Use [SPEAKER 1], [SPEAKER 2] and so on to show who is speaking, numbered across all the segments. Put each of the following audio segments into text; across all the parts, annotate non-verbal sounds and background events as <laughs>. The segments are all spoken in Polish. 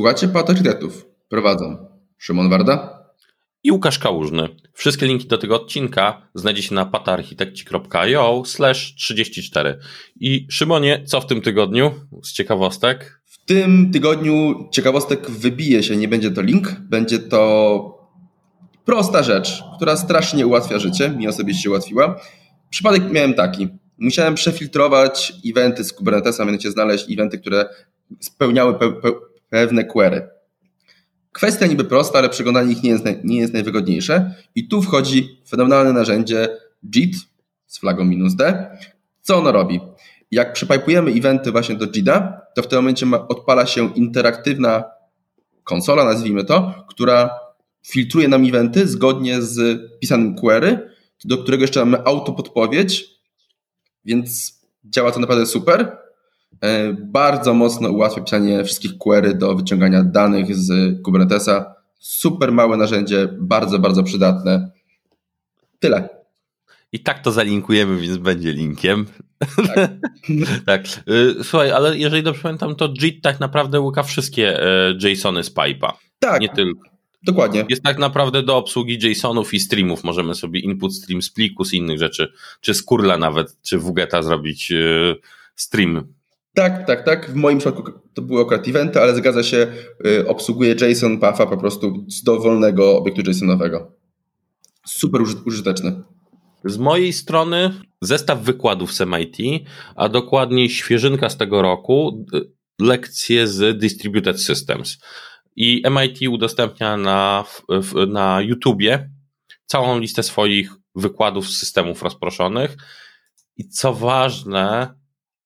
[SPEAKER 1] Słuchajcie Patriotów. Prowadzą Szymon Warda
[SPEAKER 2] i Łukasz Kałużny. Wszystkie linki do tego odcinka znajdziecie na patarchitekci.io slash 34. I Szymonie, co w tym tygodniu z ciekawostek?
[SPEAKER 1] W tym tygodniu ciekawostek wybije się, nie będzie to link, będzie to prosta rzecz, która strasznie ułatwia życie, mi osobiście ułatwiła. Przypadek miałem taki. Musiałem przefiltrować eventy z Kubernetesa, mianowicie znaleźć eventy, które spełniały pe pe pewne query. Kwestia niby prosta, ale przeglądanie ich nie jest, nie jest najwygodniejsze. I tu wchodzi fenomenalne narzędzie JIT z flagą minus D. Co ono robi? Jak przypajpujemy eventy właśnie do JITA, to w tym momencie odpala się interaktywna konsola, nazwijmy to, która filtruje nam eventy zgodnie z pisanym query, do którego jeszcze mamy autopodpowiedź, więc działa to naprawdę super. E, bardzo mocno ułatwia pisanie wszystkich query do wyciągania danych z Kubernetesa. Super małe narzędzie, bardzo, bardzo przydatne. Tyle.
[SPEAKER 2] I tak to zalinkujemy, więc będzie linkiem. Tak. <laughs> tak. Y, słuchaj, ale jeżeli dobrze pamiętam, to JIT tak naprawdę łyka wszystkie e, JSONy z pipe'a.
[SPEAKER 1] Tak.
[SPEAKER 2] Nie tylko.
[SPEAKER 1] Dokładnie.
[SPEAKER 2] Jest tak naprawdę do obsługi JSONów i streamów. Możemy sobie input stream z pliku, z innych rzeczy, czy z kurla nawet, czy WGETA zrobić y, stream
[SPEAKER 1] tak, tak, tak. W moim przypadku to były akurat eventy, ale zgadza się, y, obsługuje JSON Puffa po prostu z dowolnego obiektu JSONowego. Super użyteczny.
[SPEAKER 2] Z mojej strony zestaw wykładów z MIT, a dokładniej świeżynka z tego roku, y, lekcje z Distributed Systems. I MIT udostępnia na, na YouTubie całą listę swoich wykładów z systemów rozproszonych. I co ważne,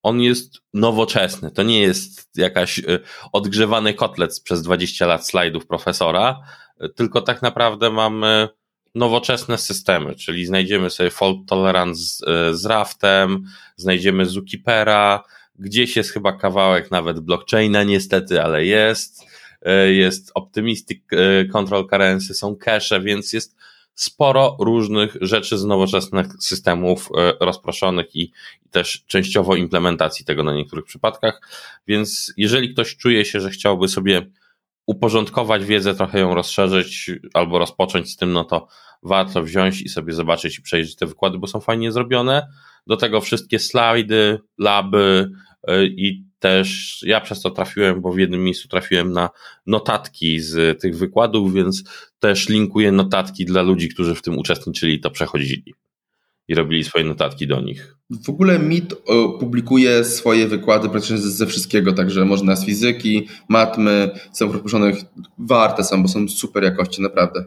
[SPEAKER 2] on jest nowoczesny. To nie jest jakaś y, odgrzewany kotlet przez 20 lat slajdów profesora, y, tylko tak naprawdę mamy nowoczesne systemy, czyli znajdziemy sobie fault tolerance z, y, z Raftem, znajdziemy Zookeepera, gdzieś jest chyba kawałek nawet blockchaina niestety, ale jest, jest Optimistic Control Currency, są cache, więc jest sporo różnych rzeczy z nowoczesnych systemów e, rozproszonych i, też częściowo implementacji tego na niektórych przypadkach. Więc jeżeli ktoś czuje się, że chciałby sobie uporządkować wiedzę, trochę ją rozszerzyć albo rozpocząć z tym, no to warto wziąć i sobie zobaczyć i przejrzeć te wykłady, bo są fajnie zrobione. Do tego wszystkie slajdy, laby e, i też ja przez to trafiłem, bo w jednym miejscu trafiłem na notatki z tych wykładów, więc też linkuję notatki dla ludzi, którzy w tym uczestniczyli, to przechodzili i robili swoje notatki do nich.
[SPEAKER 1] W ogóle MIT publikuje swoje wykłady praktycznie ze wszystkiego, także można z fizyki, matmy, są proporzonych, warte są, bo są super jakości, naprawdę.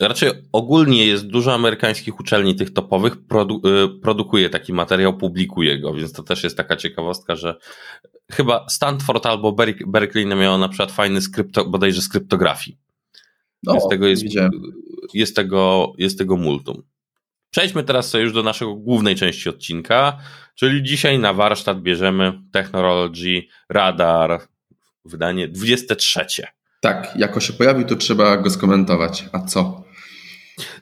[SPEAKER 2] Raczej ogólnie jest dużo amerykańskich uczelni tych topowych, produ y, produkuje taki materiał, publikuje go, więc to też jest taka ciekawostka, że chyba Stanford albo Berkeley miało na przykład fajny skrypto, bodajże z kryptografii. No, jest, tego jest, jest, tego, jest tego multum. Przejdźmy teraz sobie już do naszego głównej części odcinka, czyli dzisiaj na warsztat bierzemy Technology Radar, wydanie 23.
[SPEAKER 1] Tak, jako się pojawił, to trzeba go skomentować. A co?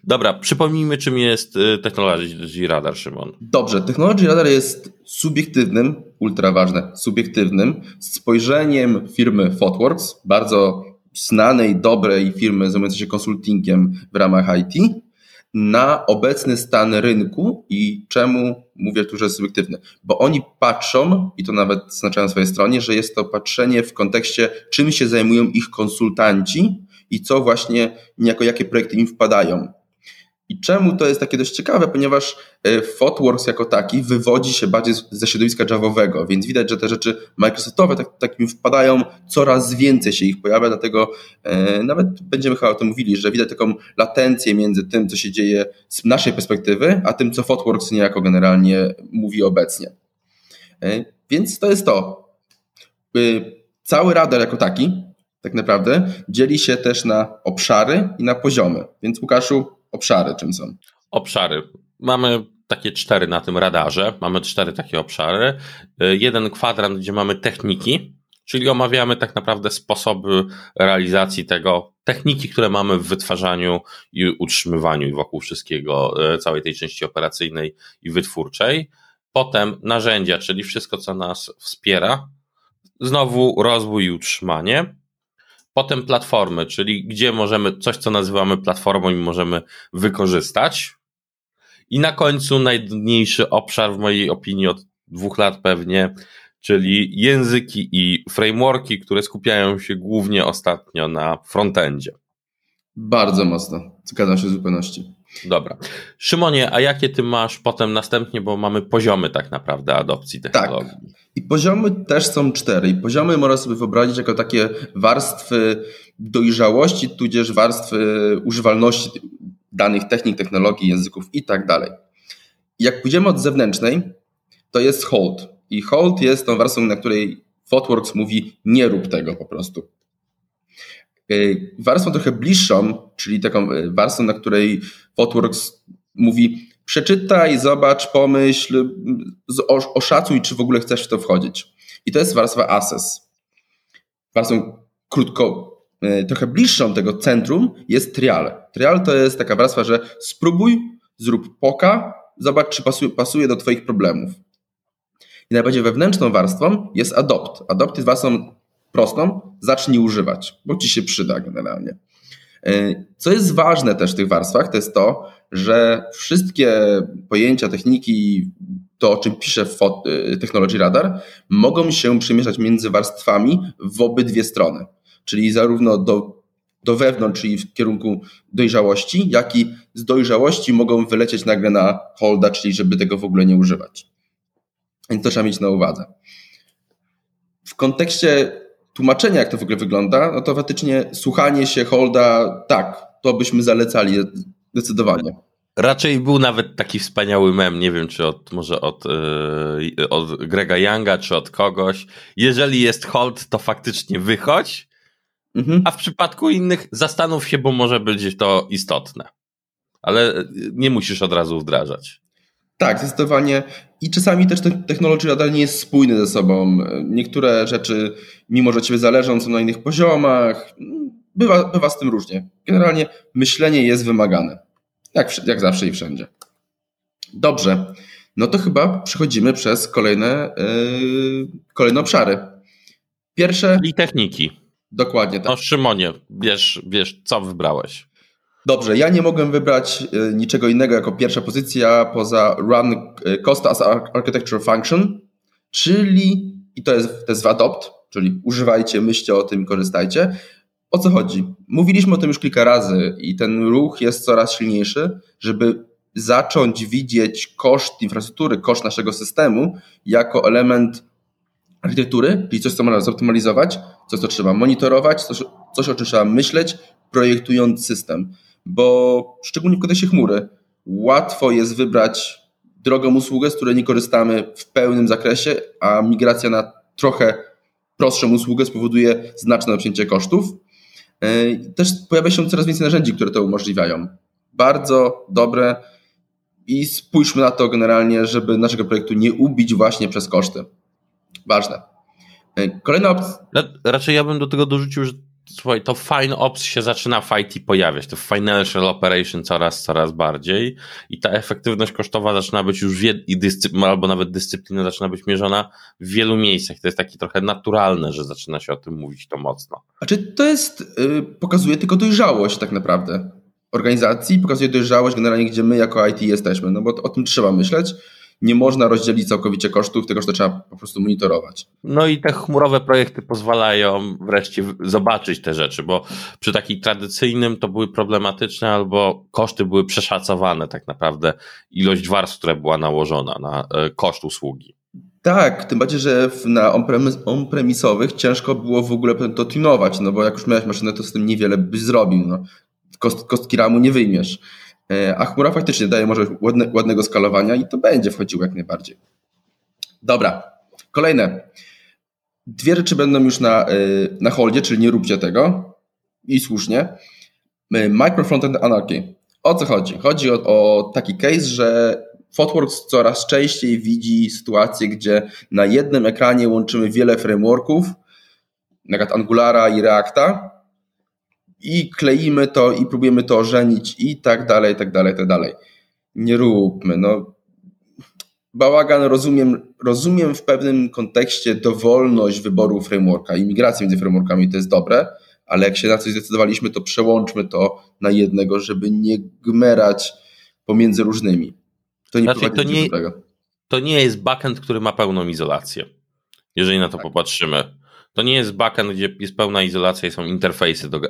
[SPEAKER 2] Dobra, przypomnijmy, czym jest y, Technology Radar, Szymon.
[SPEAKER 1] Dobrze, Technology Radar jest subiektywnym, ultra ważne, subiektywnym spojrzeniem firmy Fotworks, bardzo znanej, dobrej firmy zajmującej się konsultingiem w ramach IT, na obecny stan rynku i czemu mówię tu, że jest subiektywny? Bo oni patrzą, i to nawet zaznaczają na swojej stronie, że jest to patrzenie w kontekście, czym się zajmują ich konsultanci i co właśnie, niejako jakie projekty im wpadają. I czemu to jest takie dość ciekawe? Ponieważ e, Fotworks jako taki wywodzi się bardziej ze środowiska Javowego, więc widać, że te rzeczy Microsoftowe tak, takim wpadają, coraz więcej się ich pojawia, dlatego e, nawet będziemy chyba o tym mówili, że widać taką latencję między tym, co się dzieje z naszej perspektywy, a tym, co Fotworks niejako generalnie mówi obecnie. E, więc to jest to. E, cały radar jako taki, tak naprawdę, dzieli się też na obszary i na poziomy. Więc Łukaszu, obszary czym są?
[SPEAKER 2] Obszary. Mamy takie cztery na tym radarze. Mamy cztery takie obszary. Y, jeden kwadrant, gdzie mamy techniki, czyli omawiamy tak naprawdę sposoby realizacji tego, techniki, które mamy w wytwarzaniu i utrzymywaniu wokół wszystkiego, y, całej tej części operacyjnej i wytwórczej. Potem narzędzia, czyli wszystko, co nas wspiera. Znowu rozwój i utrzymanie. Potem platformy, czyli gdzie możemy coś, co nazywamy platformą i możemy wykorzystać. I na końcu najdniejszy obszar, w mojej opinii, od dwóch lat pewnie, czyli języki i frameworki, które skupiają się głównie ostatnio na frontendzie.
[SPEAKER 1] Bardzo mocno. Zgadzam się w zupełności.
[SPEAKER 2] Dobra. Szymonie, a jakie ty masz potem następnie, bo mamy poziomy tak naprawdę adopcji technologii. Tak.
[SPEAKER 1] I poziomy też są cztery. I poziomy można sobie wyobrazić jako takie warstwy dojrzałości, tudzież warstwy używalności danych technik, technologii, języków i tak dalej. Jak pójdziemy od zewnętrznej, to jest hold. I hold jest tą warstwą, na której ThoughtWorks mówi nie rób tego po prostu. Y, warstwą trochę bliższą, czyli taką y, warstwą, na której ThoughtWorks mówi przeczytaj, zobacz, pomyśl, oszacuj, czy w ogóle chcesz w to wchodzić. I to jest warstwa assess. Warstwą krótko, y, trochę bliższą tego centrum jest trial. Trial to jest taka warstwa, że spróbuj, zrób poka, zobacz, czy pasuje, pasuje do Twoich problemów. I najbardziej wewnętrzną warstwą jest adopt. Adopt jest warstwą prostą, zacznij używać, bo ci się przyda generalnie. E, co jest ważne też w tych warstwach, to jest to, że wszystkie pojęcia, techniki, to o czym pisze e, Technology Radar, mogą się przemieszczać między warstwami w obydwie strony. Czyli zarówno do, do wewnątrz, czyli w kierunku dojrzałości, jak i z dojrzałości mogą wylecieć nagle na holda, czyli żeby tego w ogóle nie używać. Więc to trzeba mieć na uwadze. W kontekście tłumaczenia, jak to w ogóle wygląda, no to faktycznie słuchanie się Holda, tak, to byśmy zalecali zdecydowanie.
[SPEAKER 2] Raczej był nawet taki wspaniały mem, nie wiem czy od, może od, yy, od Grega Younga, czy od kogoś. Jeżeli jest hold, to faktycznie wychodź, mhm. a w przypadku innych zastanów się, bo może być to istotne. Ale nie musisz od razu wdrażać.
[SPEAKER 1] Tak, zdecydowanie. I czasami też technologia nadal nie jest spójny ze sobą. Niektóre rzeczy, mimo że ciebie zależą, są na innych poziomach. Bywa, bywa z tym różnie. Generalnie myślenie jest wymagane. Jak, jak zawsze i wszędzie. Dobrze. No to chyba przechodzimy przez kolejne, yy, kolejne obszary. Pierwsze.
[SPEAKER 2] I techniki.
[SPEAKER 1] Dokładnie tak.
[SPEAKER 2] No Szymonie, wiesz, wiesz, co wybrałeś?
[SPEAKER 1] Dobrze, ja nie mogłem wybrać e, niczego innego jako pierwsza pozycja poza Run e, Cost as Architecture Function, czyli, i to jest, to jest w adopt, czyli używajcie, myślcie o tym, korzystajcie. O co chodzi? Mówiliśmy o tym już kilka razy i ten ruch jest coraz silniejszy, żeby zacząć widzieć koszt infrastruktury, koszt naszego systemu jako element architektury, czyli coś, co można zoptymalizować, coś, co trzeba monitorować, coś, coś o czym trzeba myśleć, projektując system bo szczególnie w kontekście chmury łatwo jest wybrać drogą usługę, z której nie korzystamy w pełnym zakresie, a migracja na trochę prostszą usługę spowoduje znaczne obcięcie kosztów. E, też pojawia się coraz więcej narzędzi, które to umożliwiają. Bardzo dobre i spójrzmy na to generalnie, żeby naszego projektu nie ubić właśnie przez koszty. Ważne. E, kolejna opcja.
[SPEAKER 2] Raczej ja bym do tego dorzucił, że słuchaj, to fine ops się zaczyna w IT pojawiać, to financial operation coraz, coraz bardziej i ta efektywność kosztowa zaczyna być już i dyscyplina, albo nawet dyscyplina zaczyna być mierzona w wielu miejscach. To jest takie trochę naturalne, że zaczyna się o tym mówić to mocno.
[SPEAKER 1] A czy to jest, yy, pokazuje tylko dojrzałość tak naprawdę organizacji, pokazuje dojrzałość generalnie, gdzie my jako IT jesteśmy, no bo o tym trzeba myśleć nie można rozdzielić całkowicie kosztów, tylko że to trzeba po prostu monitorować.
[SPEAKER 2] No i te chmurowe projekty pozwalają wreszcie zobaczyć te rzeczy, bo przy takim tradycyjnym to były problematyczne albo koszty były przeszacowane tak naprawdę, ilość warstw, która była nałożona na e, koszt usługi.
[SPEAKER 1] Tak, tym bardziej, że na on-premisowych ciężko było w ogóle to tunować, no bo jak już miałeś maszynę, to z tym niewiele byś zrobił. No. Kost, kostki ramu nie wyjmiesz. E, a chmura faktycznie daje może ładne, ładnego skalowania i to będzie wchodziło jak najbardziej. Dobra, kolejne. Dwie rzeczy będą już na, e, na holdzie, czyli nie róbcie tego. I słusznie. E, Micro Frontend Anarchy. O co chodzi? Chodzi o, o taki case, że ThoughtWorks coraz częściej widzi sytuacje, gdzie na jednym ekranie łączymy wiele frameworków, na przykład Angulara i Reacta, i kleimy to i próbujemy to ożenić i tak dalej, i tak dalej, i tak dalej. Nie róbmy, no. Bałagan rozumiem, rozumiem w pewnym kontekście dowolność wyboru frameworka i między frameworkami to jest dobre, ale jak się na coś zdecydowaliśmy, to przełączmy to na jednego, żeby nie gmerać pomiędzy różnymi.
[SPEAKER 2] To nie znaczy, to nie, do tego. To nie jest backend, który ma pełną izolację, jeżeli na to tak. popatrzymy. To nie jest backend, gdzie jest pełna izolacja i są interfejsy do,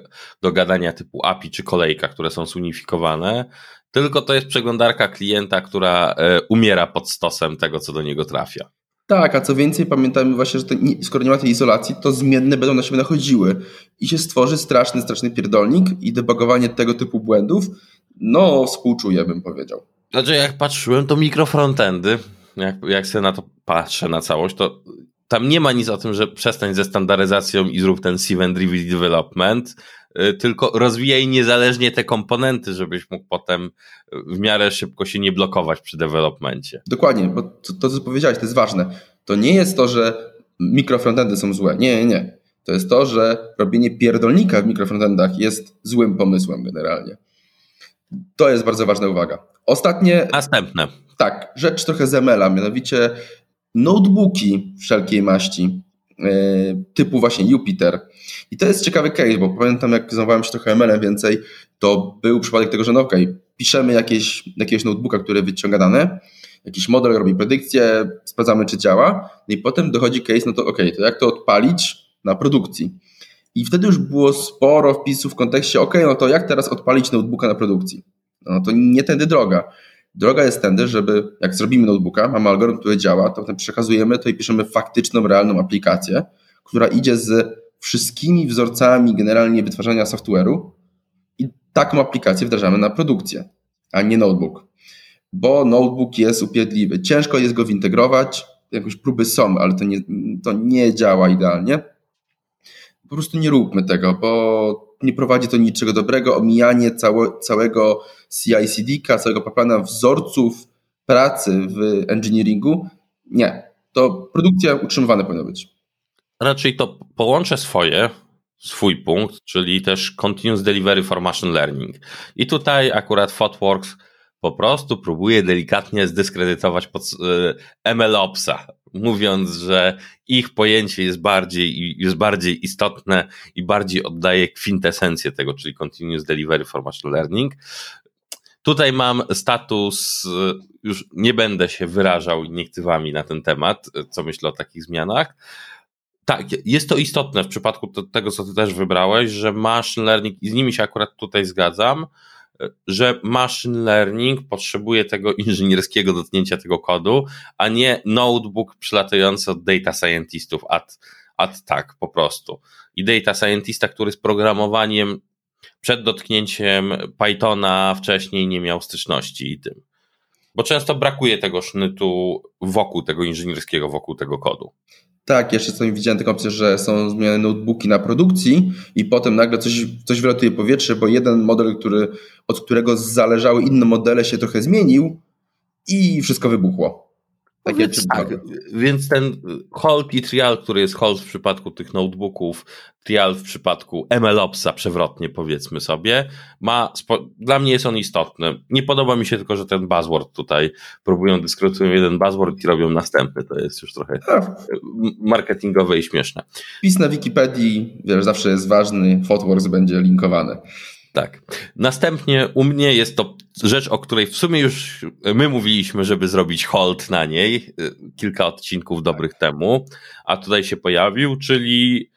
[SPEAKER 2] do gadania typu API czy kolejka, które są zunifikowane, tylko to jest przeglądarka klienta, która e, umiera pod stosem tego, co do niego trafia.
[SPEAKER 1] Tak, a co więcej, pamiętajmy właśnie, że nie, skoro nie ma tej izolacji, to zmienne będą na siebie nachodziły i się stworzy straszny, straszny pierdolnik i debugowanie tego typu błędów, no współczuję, bym powiedział.
[SPEAKER 2] Znaczy, jak patrzyłem, to mikrofrontendy, jak, jak sobie na to patrzę na całość, to tam nie ma nic o tym, że przestań ze standaryzacją i zrób ten event-driven development, y, tylko rozwijaj niezależnie te komponenty, żebyś mógł potem w miarę szybko się nie blokować przy developmencie.
[SPEAKER 1] Dokładnie, bo to, to co powiedziałeś, to jest ważne. To nie jest to, że mikrofrontendy są złe. Nie, nie. To jest to, że robienie pierdolnika w mikrofrontendach jest złym pomysłem generalnie. To jest bardzo ważna uwaga. Ostatnie.
[SPEAKER 2] Następne.
[SPEAKER 1] Tak, rzecz trochę z ML-a, mianowicie notebooki wszelkiej maści, e, typu właśnie Jupiter. I to jest ciekawy case, bo pamiętam jak zajmowałem się trochę ML-em więcej, to był przypadek tego, że no okej, okay, piszemy jakieś, jakiegoś notebooka, który wyciąga dane, jakiś model robi predykcję, sprawdzamy czy działa, no i potem dochodzi case, no to okej, okay, to jak to odpalić na produkcji? I wtedy już było sporo wpisów w kontekście, ok, no to jak teraz odpalić notebooka na produkcji? No to nie tędy droga. Droga jest tędy, żeby jak zrobimy notebooka, mamy algorytm, który działa, to potem przekazujemy to i piszemy faktyczną, realną aplikację, która idzie z wszystkimi wzorcami generalnie wytwarzania software'u i taką aplikację wdrażamy na produkcję, a nie notebook. Bo notebook jest upierdliwy. Ciężko jest go wintegrować, jakieś próby są, ale to nie, to nie działa idealnie. Po prostu nie róbmy tego, bo nie prowadzi to niczego dobrego. Omijanie całe, całego CI/CD, całego plana wzorców pracy w engineeringu, nie. To produkcja utrzymywana powinna być.
[SPEAKER 2] Raczej to połączę swoje, swój punkt, czyli też Continuous Delivery for Machine Learning. I tutaj akurat Fotworks po prostu próbuje delikatnie zdyskredytować pod, e, MLOpsa, mówiąc, że ich pojęcie jest bardziej, jest bardziej istotne i bardziej oddaje kwintesencję tego, czyli Continuous Delivery for Machine Learning. Tutaj mam status, już nie będę się wyrażał niektywami na ten temat, co myślę o takich zmianach. Tak, jest to istotne w przypadku tego, co ty też wybrałeś, że machine learning, i z nimi się akurat tutaj zgadzam, że machine learning potrzebuje tego inżynierskiego dotknięcia tego kodu, a nie notebook przylatający od data scientistów, ad, ad tak po prostu. I data scientista, który z programowaniem przed dotknięciem Pythona wcześniej nie miał styczności i tym. Bo często brakuje tego sznytu wokół tego inżynierskiego, wokół tego kodu.
[SPEAKER 1] Tak, jeszcze co widziałem taką opcję, że są zmienione notebooki na produkcji i potem nagle coś, coś wylatuje powietrze, bo jeden model, który, od którego zależały inne modele się trochę zmienił i wszystko wybuchło.
[SPEAKER 2] Takie więc, tak, więc ten hold i trial, który jest hold w przypadku tych notebooków, trial w przypadku MLOpsa przewrotnie powiedzmy sobie, ma, dla mnie jest on istotny. Nie podoba mi się tylko, że ten buzzword tutaj próbują dyskredytują jeden buzzword i robią następny. To jest już trochę marketingowe i śmieszne.
[SPEAKER 1] Wpis na Wikipedii wiesz, zawsze jest ważny, Fotworks będzie linkowany.
[SPEAKER 2] Tak. Następnie u mnie jest to rzecz, o której w sumie już my mówiliśmy, żeby zrobić hold na niej y, kilka odcinków dobrych tak. temu, a tutaj się pojawił, czyli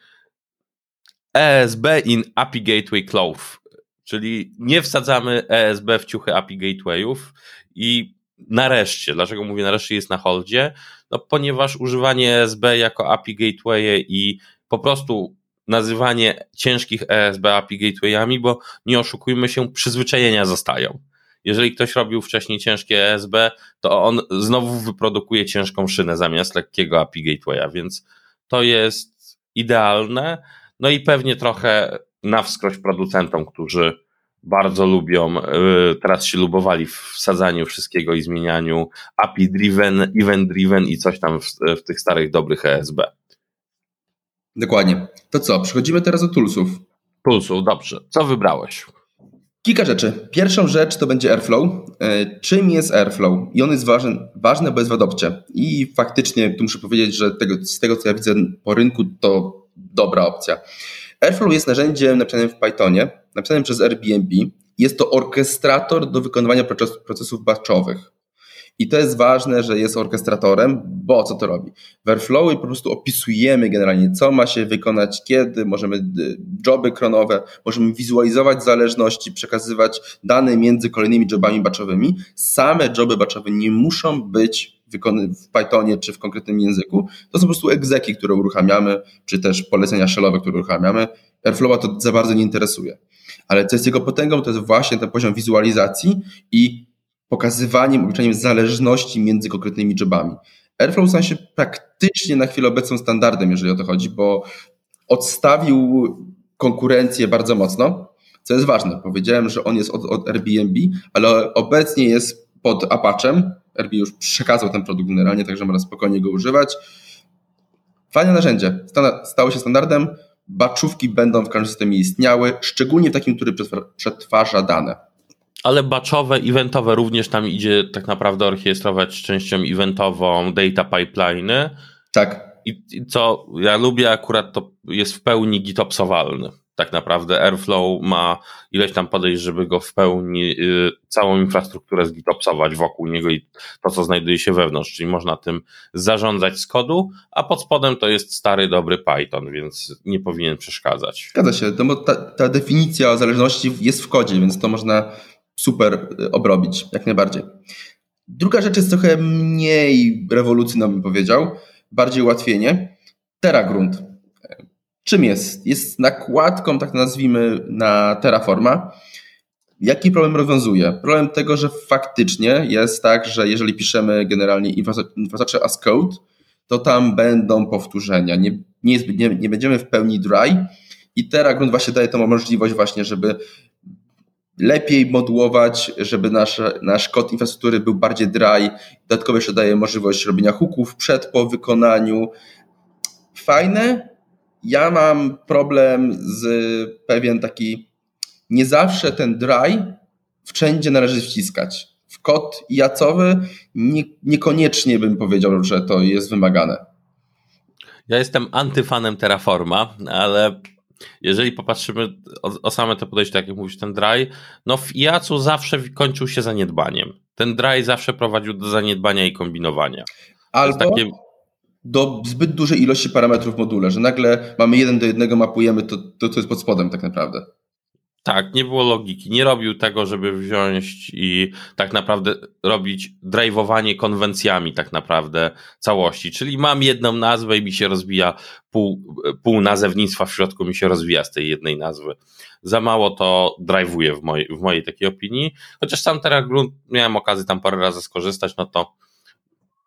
[SPEAKER 2] ESB in API Gateway Clove, czyli nie wsadzamy ESB w ciuchy API Gatewayów i nareszcie, dlaczego mówię nareszcie jest na holdzie? No ponieważ używanie ESB jako API Gateway i po prostu nazywanie ciężkich ESB API gatewayami, bo nie oszukujmy się, przyzwyczajenia zostają. Jeżeli ktoś robił wcześniej ciężkie ESB, to on znowu wyprodukuje ciężką szynę zamiast lekkiego API gatewaya, więc to jest idealne. No i pewnie trochę na wskroś producentom, którzy bardzo lubią, y, teraz się lubowali w wsadzaniu wszystkiego i zmienianiu API driven, event driven i coś tam w, w tych starych dobrych ESB.
[SPEAKER 1] Dokładnie. To co, przechodzimy teraz do toolsów.
[SPEAKER 2] Toolsów, dobrze. Co wybrałeś?
[SPEAKER 1] Kilka rzeczy. Pierwszą rzecz to będzie Airflow. E, czym jest Airflow? I on jest ważny, ważny bo jest w adopcie. I faktycznie tu muszę powiedzieć, że tego, z tego co ja widzę po rynku to dobra opcja. Airflow jest narzędziem napisanym w Pythonie, napisanym przez Airbnb. Jest to orkestrator do wykonywania procesów batchowych. I to jest ważne, że jest orkestratorem, bo co to robi? W Airflow po prostu opisujemy generalnie, co ma się wykonać, kiedy, możemy y, joby kronowe, możemy wizualizować zależności, przekazywać dane między kolejnymi jobami batchowymi. Same joby batchowe nie muszą być w Pythonie czy w konkretnym języku. To są po prostu egzeki, które uruchamiamy, czy też polecenia shellowe, które uruchamiamy. Airflowa to za bardzo nie interesuje. Ale co jest jego potęgą, to jest właśnie ten poziom wizualizacji i pokazywaniem, obliczeniem zależności między konkretnymi jobami. Airflow stał się praktycznie na chwilę obecną standardem, jeżeli o to chodzi, bo odstawił konkurencję bardzo mocno, co jest ważne. Powiedziałem, że on jest od, od Airbnb, ale obecnie jest pod Apache'em. Airbnb już przekazał ten produkt generalnie, także można spokojnie go używać. Fajne narzędzie. Stało się standardem. Baczówki będą w każdym systemie istniały, szczególnie w takim, który przetwarza dane.
[SPEAKER 2] Ale batchowe, eventowe również tam idzie tak naprawdę orkiestrować częścią eventową data pipeliny.
[SPEAKER 1] Tak.
[SPEAKER 2] I co ja lubię akurat to jest w pełni gitopsowalny. Tak naprawdę Airflow ma ileś tam podejść, żeby go w pełni, y, całą infrastrukturę zgitopsować wokół niego i to, co znajduje się wewnątrz, czyli można tym zarządzać z kodu, a pod spodem to jest stary, dobry Python, więc nie powinien przeszkadzać.
[SPEAKER 1] Zgadza się, no bo ta, ta definicja zależności jest w kodzie, więc to można super y, obrobić, jak najbardziej. Druga rzecz jest trochę mniej rewolucyjna, bym powiedział, bardziej ułatwienie. TerraGrunt. Czym jest? Jest nakładką, tak nazwijmy, na Terraforma. Jaki problem rozwiązuje? Problem tego, że faktycznie jest tak, że jeżeli piszemy generalnie infrastrukturę as code, to tam będą powtórzenia. Nie, nie, nie, nie będziemy w pełni dry i TerraGrunt właśnie daje tą możliwość właśnie, żeby lepiej modułować, żeby nasz, nasz kod infrastruktury był bardziej dry. Dodatkowo jeszcze daje możliwość robienia hooków przed, po wykonaniu. Fajne. Ja mam problem z pewien taki, nie zawsze ten dry wszędzie należy wciskać. W kod jacowy nie, niekoniecznie bym powiedział, że to jest wymagane.
[SPEAKER 2] Ja jestem antyfanem Terraforma, ale jeżeli popatrzymy o, o, same to podejście, tak jak mówisz, ten dry, no w IAC-u zawsze kończył się zaniedbaniem. Ten dry zawsze prowadził do zaniedbania i kombinowania.
[SPEAKER 1] Albo takie... do zbyt dużej ilości parametrów w module, że nagle mamy jeden do jednego, mapujemy to, to, co jest pod spodem tak naprawdę.
[SPEAKER 2] Tak, nie było logiki. Nie robił tego, żeby wziąć i tak naprawdę robić drive'owanie konwencjami tak naprawdę całości. Czyli mam jedną nazwę i mi się rozwija pół, pół nazewnictwa w środku mi się rozwija z tej jednej nazwy. Za mało to drive'uje w mojej, w mojej takiej opinii. Chociaż sam TerraGrunt miałem okazję tam parę razy skorzystać, no to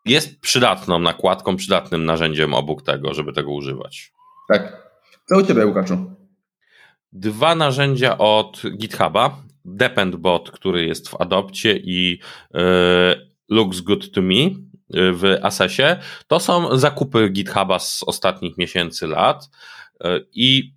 [SPEAKER 2] jest przydatną nakładką, przydatnym narzędziem obok tego, żeby tego używać.
[SPEAKER 1] Tak. Co u Ciebie, Łukaszu?
[SPEAKER 2] Dwa narzędzia od GitHuba. Dependbot, który jest w Adopcie i y, Looks Good to Me y, w Assesie. To są zakupy GitHuba z ostatnich miesięcy, lat y, i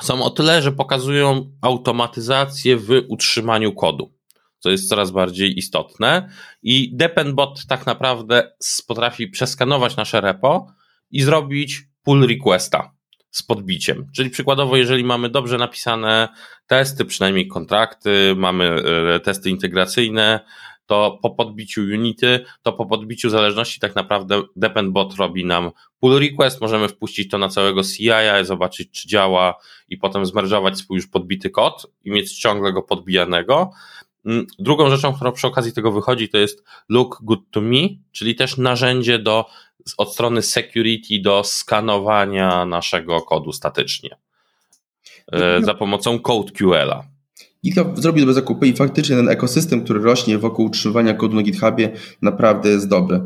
[SPEAKER 2] są o tyle, że pokazują automatyzację w utrzymaniu kodu, co jest coraz bardziej istotne. I Dependbot tak naprawdę potrafi przeskanować nasze repo i zrobić pull requesta z podbiciem. Czyli przykładowo, jeżeli mamy dobrze napisane testy, przynajmniej kontrakty, mamy e, testy integracyjne, to po podbiciu Unity, to po podbiciu zależności tak naprawdę Dependbot robi nam pull request, możemy wpuścić to na całego CI, zobaczyć czy działa i potem zmerżować swój już podbity kod i mieć ciągle go podbijanego. Mm, drugą rzeczą, która przy okazji tego wychodzi, to jest Look Good to Me, czyli też narzędzie do od strony security do skanowania naszego kodu statycznie e, za pomocą CodeQL-a.
[SPEAKER 1] GitHub zrobił dobre zakupy i faktycznie ten ekosystem, który rośnie wokół utrzymywania kodu na GitHubie naprawdę jest dobry.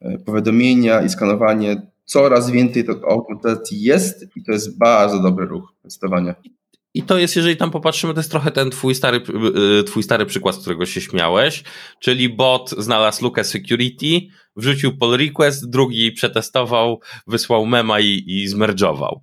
[SPEAKER 1] E, powiadomienia i skanowanie, coraz więcej automatyzacji jest i to jest bardzo dobry ruch, zdecydowanie.
[SPEAKER 2] I to jest, jeżeli tam popatrzymy, to jest trochę ten twój stary, y, twój stary przykład, z którego się śmiałeś, czyli bot znalazł lukę security, wrzucił pull request, drugi przetestował, wysłał mema i, i zmerdżował.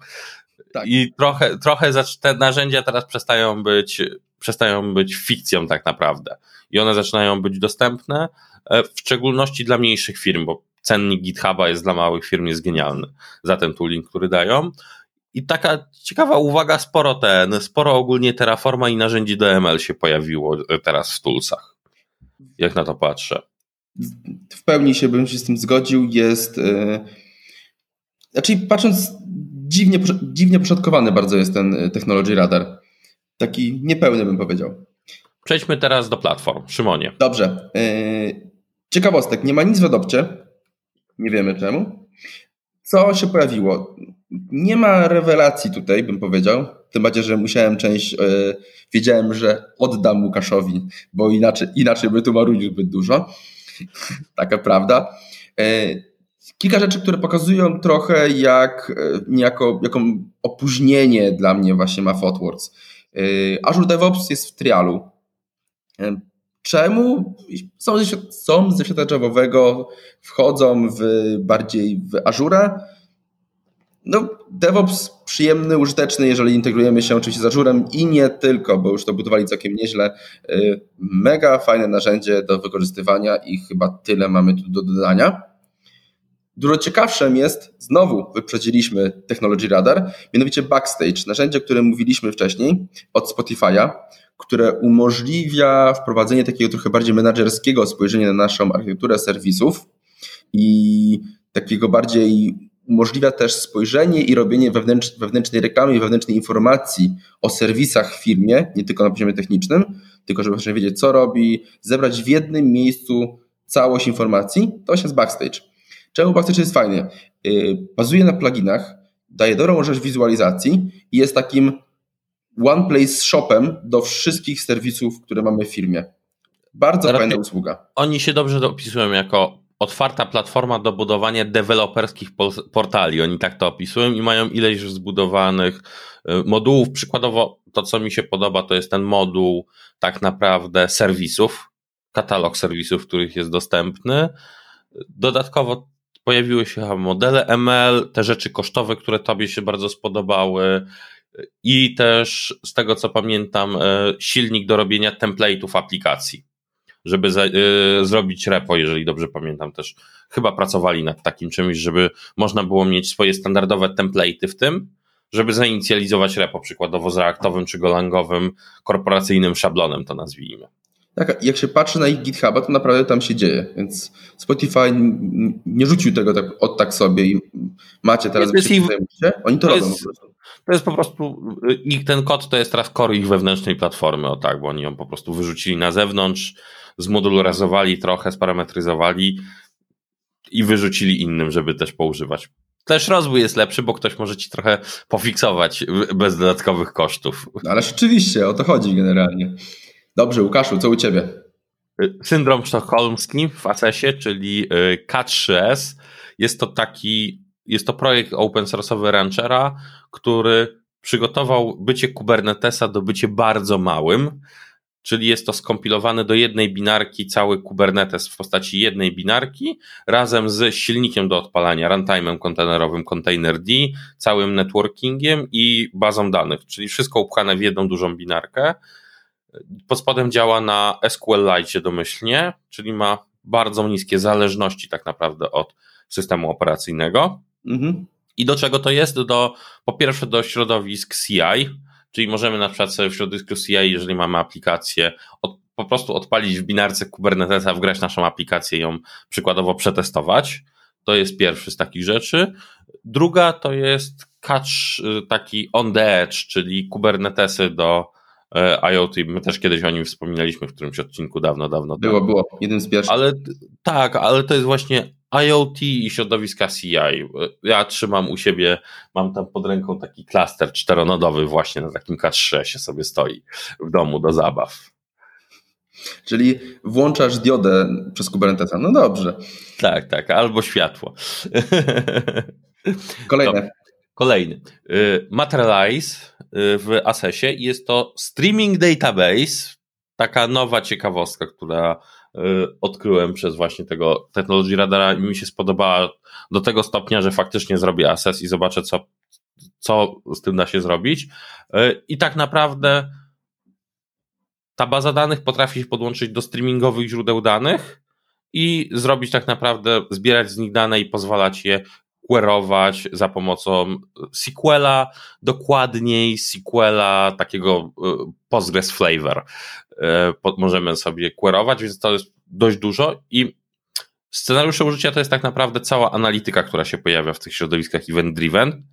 [SPEAKER 2] Tak. I trochę, trochę te narzędzia teraz przestają być, przestają być fikcją tak naprawdę. I one zaczynają być dostępne, e, w szczególności dla mniejszych firm, bo cennik GitHuba jest dla małych firm jest genialny za ten tooling, który dają. I taka ciekawa uwaga, sporo ten, sporo ogólnie Terraforma i narzędzi DML się pojawiło teraz w Toolsach. Jak na to patrzę.
[SPEAKER 1] W pełni się bym się z tym zgodził. Jest. Yy... Znaczy, patrząc, dziwnie, dziwnie poszatkowany bardzo jest ten e, Technology Radar. Taki niepełny bym powiedział.
[SPEAKER 2] Przejdźmy teraz do platform. Szymonie.
[SPEAKER 1] Dobrze. Yy... Ciekawostek. Nie ma nic w Adopcie. Nie wiemy czemu. Co się pojawiło? Nie ma rewelacji tutaj, bym powiedział. Tym bardziej, że musiałem część, yy, wiedziałem, że oddam Łukaszowi, bo inaczej, inaczej by tu marudził zbyt dużo. <laughs> Taka prawda. Yy, kilka rzeczy, które pokazują trochę jak yy, niejako, jaką opóźnienie dla mnie właśnie ma Fotworks. Azure DevOps jest w trialu. Czemu? Są, są ze świata Javowego, wchodzą w bardziej w Azure. No, DevOps przyjemny, użyteczny, jeżeli integrujemy się oczywiście z Azurem i nie tylko, bo już to budowali całkiem nieźle. Y, mega fajne narzędzie do wykorzystywania i chyba tyle mamy tu do dodania. Dużo ciekawszym jest, znowu wyprzedziliśmy Technology Radar, mianowicie Backstage, narzędzie, o którym mówiliśmy wcześniej od Spotify'a, które umożliwia wprowadzenie takiego trochę bardziej menedżerskiego spojrzenia na naszą architekturę serwisów i takiego bardziej umożliwia też spojrzenie i robienie wewnętrz, wewnętrznej reklamy i wewnętrznej informacji o serwisach w firmie, nie tylko na poziomie technicznym, tylko żeby właśnie wiedzieć, co robi, zebrać w jednym miejscu całość informacji, to właśnie jest Backstage. Czemu Backstage jest fajny? Yy, bazuje na pluginach, daje dobrą możliwość wizualizacji i jest takim one Place Shopem do wszystkich serwisów, które mamy w firmie. Bardzo fajna usługa.
[SPEAKER 2] Oni się dobrze opisują jako otwarta platforma do budowania deweloperskich portali. Oni tak to opisują i mają ileś zbudowanych y, modułów. Przykładowo to, co mi się podoba, to jest ten moduł tak naprawdę serwisów, katalog serwisów, których jest dostępny. Dodatkowo pojawiły się modele ML, te rzeczy kosztowe, które Tobie się bardzo spodobały i też z tego co pamiętam e, silnik do robienia template'ów aplikacji, żeby za, y, zrobić repo, jeżeli dobrze pamiętam też. Chyba pracowali nad takim czymś, żeby można było mieć swoje standardowe template'y w tym, żeby zainicjalizować repo, przykładowo z reaktowym czy golangowym korporacyjnym szablonem to nazwijmy.
[SPEAKER 1] Tak, jak się patrzy na ich GitHuba, to naprawdę tam się dzieje, więc Spotify nie rzucił tego tak, od tak sobie i macie teraz,
[SPEAKER 2] jest,
[SPEAKER 1] ich, oni to, to robią
[SPEAKER 2] jest. To jest po prostu, ich ten kod to jest teraz core ich wewnętrznej platformy, o tak, bo oni ją po prostu wyrzucili na zewnątrz, zmodularyzowali trochę, sparametryzowali i wyrzucili innym, żeby też poużywać. Też rozwój jest lepszy, bo ktoś może ci trochę pofiksować bez dodatkowych kosztów.
[SPEAKER 1] No ale rzeczywiście, o to chodzi generalnie. Dobrze, Łukaszu, co u ciebie?
[SPEAKER 2] Syndrom sztokholmski w ACESie, czyli y, K3S. Jest to taki, jest to projekt open source'owy Ranchera, który przygotował bycie Kubernetesa do bycie bardzo małym, czyli jest to skompilowane do jednej binarki cały Kubernetes w postaci jednej binarki razem z silnikiem do odpalania, runtime'em kontenerowym Containerd, całym networkingiem i bazą danych, czyli wszystko upchane w jedną dużą binarkę. Pod spodem działa na SQLite domyślnie, czyli ma bardzo niskie zależności tak naprawdę od systemu operacyjnego. Mhm. I do czego to jest? Do, po pierwsze do środowisk CI, czyli możemy na przykład sobie w środowisku CI, jeżeli mamy aplikację, od, po prostu odpalić w binarce Kubernetesa, wgrać naszą aplikację i ją przykładowo przetestować. To jest pierwszy z takich rzeczy. Druga to jest catch y, taki on the edge, czyli Kubernetesy do IoT. My też kiedyś o nim wspominaliśmy w którymś odcinku dawno, dawno.
[SPEAKER 1] Było, było. Jeden z pierwszych.
[SPEAKER 2] Ale tak, ale to jest właśnie IoT i środowiska CI. Ja trzymam u siebie, mam tam pod ręką taki klaster czteronodowy właśnie na takim K3 się sobie stoi w domu do zabaw.
[SPEAKER 1] Czyli włączasz diodę przez Kubernetesa. No dobrze.
[SPEAKER 2] Tak, tak, albo światło. <laughs>
[SPEAKER 1] Kolejne.
[SPEAKER 2] Kolejny. Y, Materialize y, w Accessie jest to streaming database, taka nowa ciekawostka, która y, odkryłem przez właśnie tego Technology Radara i mi się spodobała do tego stopnia, że faktycznie zrobię assess i zobaczę, co, co z tym da się zrobić. I tak naprawdę ta baza danych potrafi się podłączyć do streamingowych źródeł danych i zrobić tak naprawdę, zbierać z nich dane i pozwalać je querować za pomocą SQLa, dokładniej SQLa takiego y, Postgres Flavor. Y, możemy sobie querować, więc to jest dość dużo i scenariusze użycia to jest tak naprawdę cała analityka, która się pojawia w tych środowiskach event-driven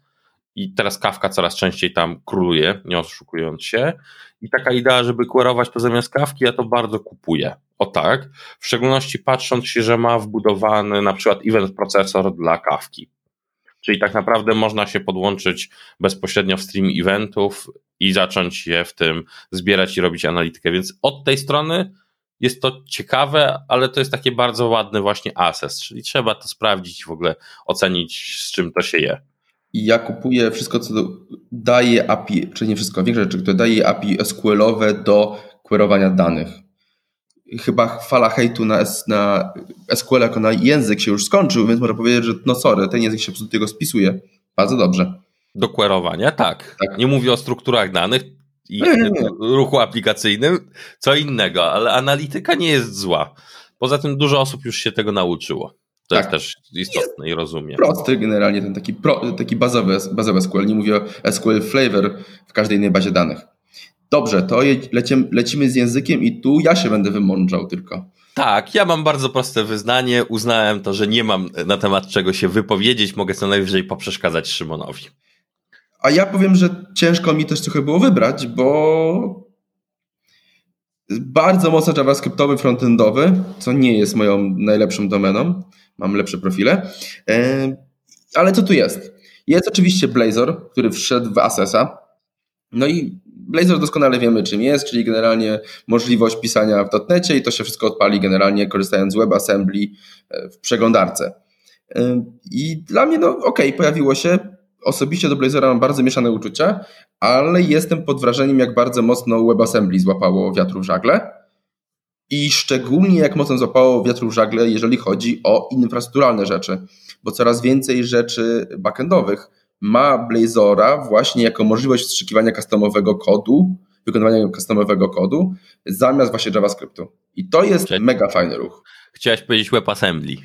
[SPEAKER 2] i teraz Kafka coraz częściej tam króluje, nie oszukując się. I taka idea, żeby querować to zamiast Kawki, ja to bardzo kupuję. O tak, w szczególności patrząc się, że ma wbudowany na przykład event procesor dla Kawki. Czyli tak naprawdę można się podłączyć bezpośrednio w stream eventów i zacząć je w tym zbierać i robić analitykę. Więc od tej strony jest to ciekawe, ale to jest takie bardzo ładny właśnie access, czyli trzeba to sprawdzić i w ogóle ocenić, z czym to się je.
[SPEAKER 1] Ja kupuję wszystko, co daje API, czy nie wszystko, większość rzeczy, które daje API SQL-owe do querowania danych. Chyba fala hejtu na, na SQL jako na język się już skończył, więc można powiedzieć, że no sorry, ten język się po prostu tego spisuje. Bardzo dobrze.
[SPEAKER 2] Do querowania, tak. tak. Nie mówię o strukturach danych i nie, nie, nie. ruchu aplikacyjnym, co innego, ale analityka nie jest zła. Poza tym dużo osób już się tego nauczyło. To tak. jest też istotne i rozumiem.
[SPEAKER 1] Prosty generalnie, ten taki, pro, taki bazowy, bazowy SQL. Nie mówię o SQL Flavor w każdej innej bazie danych. Dobrze, to lecimy, lecimy z językiem i tu ja się będę wymądrzał tylko.
[SPEAKER 2] Tak, ja mam bardzo proste wyznanie. Uznałem to, że nie mam na temat czego się wypowiedzieć. Mogę co najwyżej poprzeszkadzać Szymonowi.
[SPEAKER 1] A ja powiem, że ciężko mi też trochę było wybrać, bo bardzo mocno JavaScriptowy, frontendowy, co nie jest moją najlepszą domeną mam lepsze profile. E, ale co tu jest? Jest oczywiście Blazor, który wszedł w Assesa. No i Blazor doskonale wiemy czym jest, czyli generalnie możliwość pisania w dotnecie i to się wszystko odpali generalnie korzystając z WebAssembly e, w przeglądarce. I dla mnie, no okej, okay, pojawiło się. Osobiście do Blazora mam bardzo mieszane uczucia, ale jestem pod wrażeniem, jak bardzo mocno WebAssembly złapało wiatru w żagle i szczególnie jak mocno złapało wiatru w żagle, jeżeli chodzi o infrastrukturalne rzeczy, bo coraz więcej rzeczy backendowych ma Blazora właśnie jako możliwość wstrzykiwania customowego kodu, wykonywania customowego kodu zamiast właśnie JavaScriptu. I to jest mega fajny ruch.
[SPEAKER 2] Chciałeś powiedzieć WebAssembly.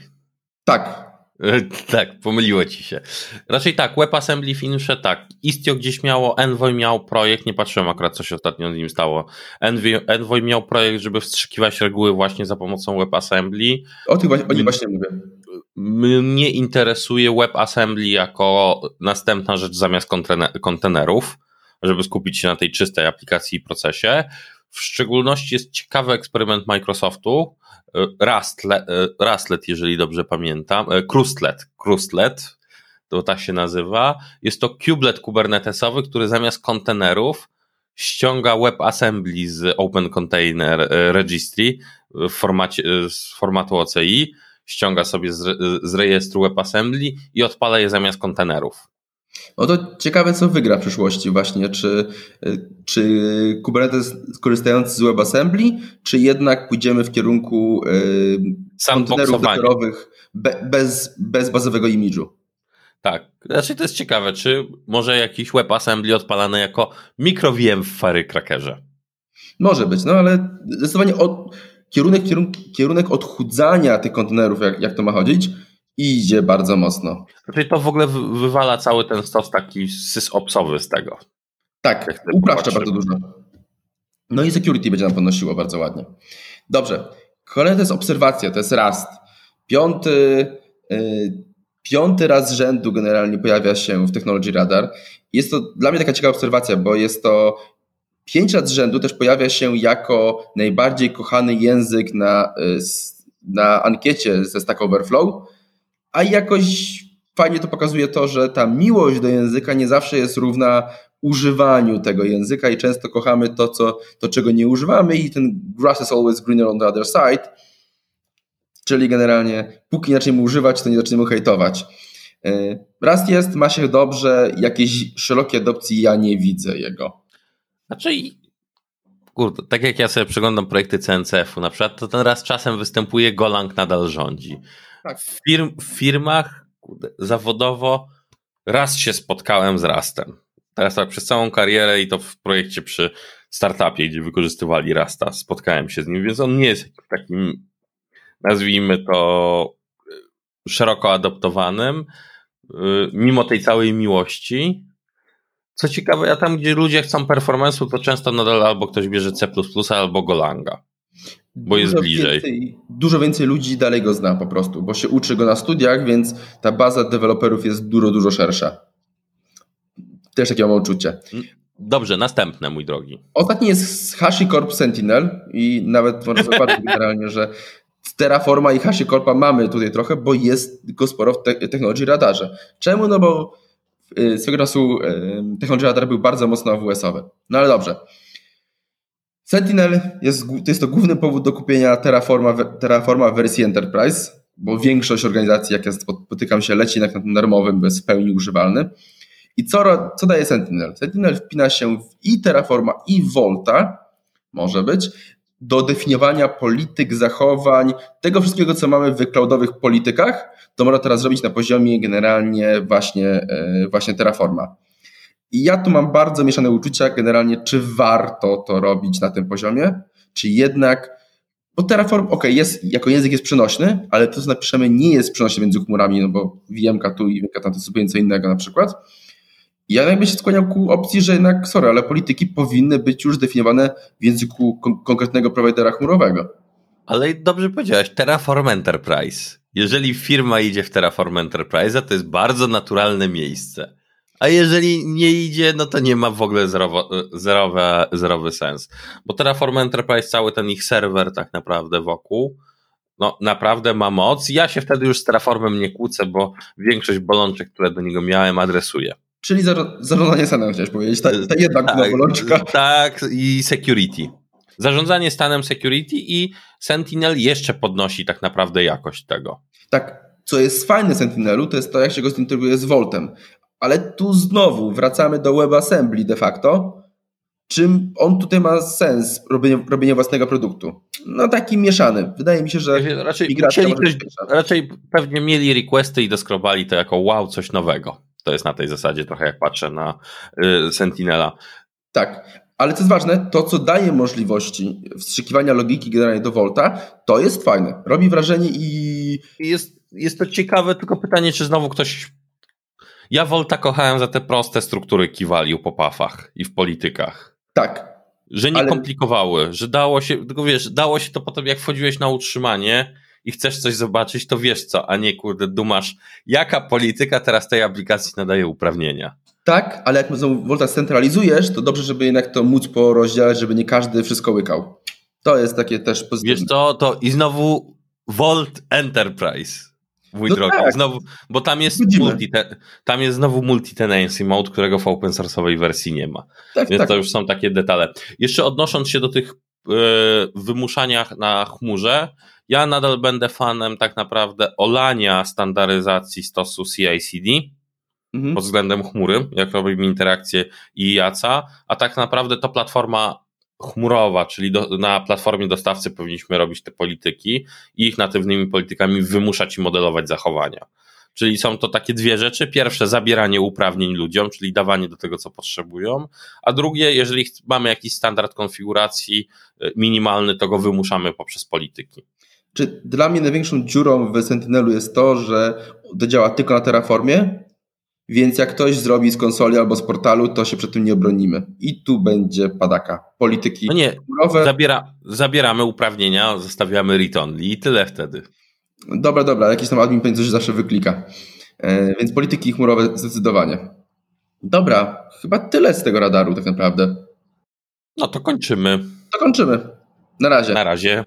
[SPEAKER 1] Tak, <laughs>
[SPEAKER 2] tak, pomyliło ci się. Raczej tak, WebAssembly Finisher tak. Istio gdzieś miało, Envoy miał projekt, nie patrzyłem akurat co się ostatnio z nim stało. Envoy, Envoy miał projekt, żeby wstrzykiwać reguły właśnie za pomocą WebAssembly.
[SPEAKER 1] O tym o nim właśnie mówię.
[SPEAKER 2] Mnie interesuje WebAssembly jako następna rzecz zamiast kontenerów, żeby skupić się na tej czystej aplikacji i procesie. W szczególności jest ciekawy eksperyment Microsoftu, Rustlet, Rustlet jeżeli dobrze pamiętam, Krustlet, Krustlet, to tak się nazywa. Jest to kubelet kubernetesowy, który zamiast kontenerów ściąga WebAssembly z Open Container Registry w formacie, z formatu OCI, ściąga sobie z, z rejestru WebAssembly i odpala je zamiast kontenerów.
[SPEAKER 1] No to ciekawe, co wygra w przyszłości właśnie, czy, czy Kubernetes korzystający z WebAssembly, czy jednak pójdziemy w kierunku yy, kontenerów dokorowych be, bez, bez bazowego imidżu.
[SPEAKER 2] Tak, znaczy to jest ciekawe, czy może jakiś WebAssembly odpalany jako mikro VM w Firecrackerze?
[SPEAKER 1] Może być, no ale zdecydowanie od, kierunek, kierunek, kierunek odchudzania tych kontenerów, jak, jak to ma chodzić, idzie bardzo mocno.
[SPEAKER 2] Znaczy to w ogóle wywala cały ten stos taki sysopsowy z tego.
[SPEAKER 1] Tak, upraszcza bardzo dużo. No i security będzie nam podnosiło bardzo ładnie. Dobrze. Kolejne to jest obserwacja, to jest Rust. Piąty, yy, piąty raz z rzędu generalnie pojawia się w Technology Radar. Jest to dla mnie taka ciekawa obserwacja, bo jest to pięć lat z rzędu też pojawia się jako najbardziej kochany język na, y, na ankiecie ze Stack Overflow a jakoś fajnie to pokazuje to, że ta miłość do języka nie zawsze jest równa używaniu tego języka i często kochamy to, co, to czego nie używamy i ten grass is always greener on the other side, czyli generalnie póki nie zaczniemy używać, to nie zaczniemy hejtować. E, Raz jest, ma się dobrze, jakiejś szerokiej adopcji ja nie widzę jego.
[SPEAKER 2] Znaczy, kurde, tak jak ja sobie przeglądam projekty CNCF-u na przykład, to ten raz czasem występuje, Golang nadal rządzi. Tak. W, firm, w firmach zawodowo raz się spotkałem z Rastem. Teraz tak przez całą karierę i to w projekcie przy startupie, gdzie wykorzystywali Rasta, spotkałem się z nim, więc on nie jest takim, nazwijmy to, szeroko adoptowanym. mimo tej całej miłości. Co ciekawe, ja tam, gdzie ludzie chcą performance'u, to często nadal albo ktoś bierze C++, albo Golanga, bo jest
[SPEAKER 1] dużo
[SPEAKER 2] bliżej.
[SPEAKER 1] Więcej, dużo więcej ludzi dalej go zna po prostu, bo się uczy go na studiach, więc ta baza deweloperów jest dużo, dużo szersza. Też takie mam uczucie.
[SPEAKER 2] Dobrze, następne, mój drogi.
[SPEAKER 1] Ostatni jest HashiCorp Sentinel i nawet można zobaczyć <laughs> generalnie, że Terraforma i HashiCorpa mamy tutaj trochę, bo jest go sporo w te Technology Radarze. Czemu? No bo swego czasu y, Technology Radar był bardzo mocno AWS-owy. No ale dobrze. Sentinel jest, to jest to główny powód do kupienia Terraforma, Terraforma wersji Enterprise, bo większość organizacji, jak ja spotykam się, leci na tym darmowym, bo jest w pełni używalny. I co, co daje Sentinel? Sentinel wpina się w i Terraforma, i Volta, może być, do definiowania polityk, zachowań, tego wszystkiego, co mamy w cloudowych politykach, to można teraz zrobić na poziomie generalnie właśnie, e, właśnie Terraforma. I ja tu mam bardzo mieszane uczucia generalnie, czy warto to robić na tym poziomie, czy jednak, bo Terraform, ok, jest, jako język jest przenośny, ale to, co napiszemy, nie jest przenośne między chmurami, no bo VM tu i VM tam to zupełnie co innego na przykład. Ja jakby się skłaniał ku opcji, że jednak, sorry, ale polityki powinny być już definiowane w języku kon konkretnego prowajdera chmurowego.
[SPEAKER 2] Ale dobrze powiedziałeś, Terraform Enterprise. Jeżeli firma idzie w Terraform Enterprise, to jest bardzo naturalne miejsce. A jeżeli nie idzie, no to nie ma w ogóle zerowo, zerowy, zerowy sens. Bo Terraform Enterprise, cały ten ich serwer tak naprawdę wokół, no naprawdę ma moc. Ja się wtedy już z Terraformem nie kłócę, bo większość bolączek, które do niego miałem, adresuję.
[SPEAKER 1] Czyli zarządzanie stanem chciałeś powiedzieć, ta, ta jedna tak, bolączka.
[SPEAKER 2] Tak, i security. Zarządzanie stanem security i Sentinel jeszcze podnosi tak naprawdę jakość tego.
[SPEAKER 1] Tak, co jest fajne Sentinelu, to jest to, jak się go zintegruje z Voltem. Ale tu znowu wracamy do WebAssembly de facto. Czym on tutaj ma sens, robienie, robienie własnego produktu? No taki mieszany. Wydaje mi się, że
[SPEAKER 2] raczej, ktoś, raczej pewnie mieli requesty i doskrobali to jako wow, coś nowego. To jest na tej zasadzie trochę jak patrzę na y, Sentinela.
[SPEAKER 1] Tak, ale co jest ważne, to co daje możliwości wstrzykiwania logiki generalnie do Volta, to jest fajne. Robi wrażenie i...
[SPEAKER 2] Jest, jest to ciekawe, tylko pytanie, czy znowu ktoś... Ja Volta kochałem za te proste struktury kiwaliu po pafach i w politykach.
[SPEAKER 1] Tak.
[SPEAKER 2] Że nie ale... komplikowały, że dało się, tylko wiesz, dało się to potem, jak wchodziłeś na utrzymanie, i chcesz coś zobaczyć, to wiesz co, a nie kurde dumasz, jaka polityka teraz tej aplikacji nadaje uprawnienia.
[SPEAKER 1] Tak, ale jak znowu Volta scentralizujesz, to dobrze, żeby jednak to móc porozdzielać, żeby nie każdy wszystko łykał. To jest takie też pozytywne.
[SPEAKER 2] Wiesz co, to i znowu Volt Enterprise. Mój no drogi, tak. znowu, bo tam jest, multi, tam jest znowu multi-tenancy mode, którego w open source'owej wersji nie ma. Tak, Więc tak. to już są takie detale. Jeszcze odnosząc się do tych yy, wymuszaniach na chmurze, ja nadal będę fanem tak naprawdę olania standaryzacji stosu CI/CD mhm. pod względem chmury, jak robimy interakcję i jaca, a tak naprawdę to platforma chmurowa, czyli do, na platformie dostawcy powinniśmy robić te polityki i ich natywnymi politykami wymuszać i modelować zachowania. Czyli są to takie dwie rzeczy. Pierwsze, zabieranie uprawnień ludziom, czyli dawanie do tego, co potrzebują, a drugie, jeżeli mamy jakiś standard konfiguracji y, minimalny, to go wymuszamy poprzez polityki.
[SPEAKER 1] Czy dla mnie największą dziurą w Sentinelu jest to, że to działa tylko na Terraformie, więc jak ktoś zrobi z konsoli albo z portalu, to się przed tym nie obronimy. I tu będzie padaka. Polityki
[SPEAKER 2] no nie. Zabiera, zabieramy uprawnienia, zostawiamy read-only i tyle wtedy.
[SPEAKER 1] Dobra, dobra, jakiś tam admin coś zawsze wyklika. E, więc polityki chmurowe zdecydowanie. Dobra, chyba tyle z tego radaru tak naprawdę.
[SPEAKER 2] No to kończymy.
[SPEAKER 1] To kończymy. Na razie.
[SPEAKER 2] Na razie.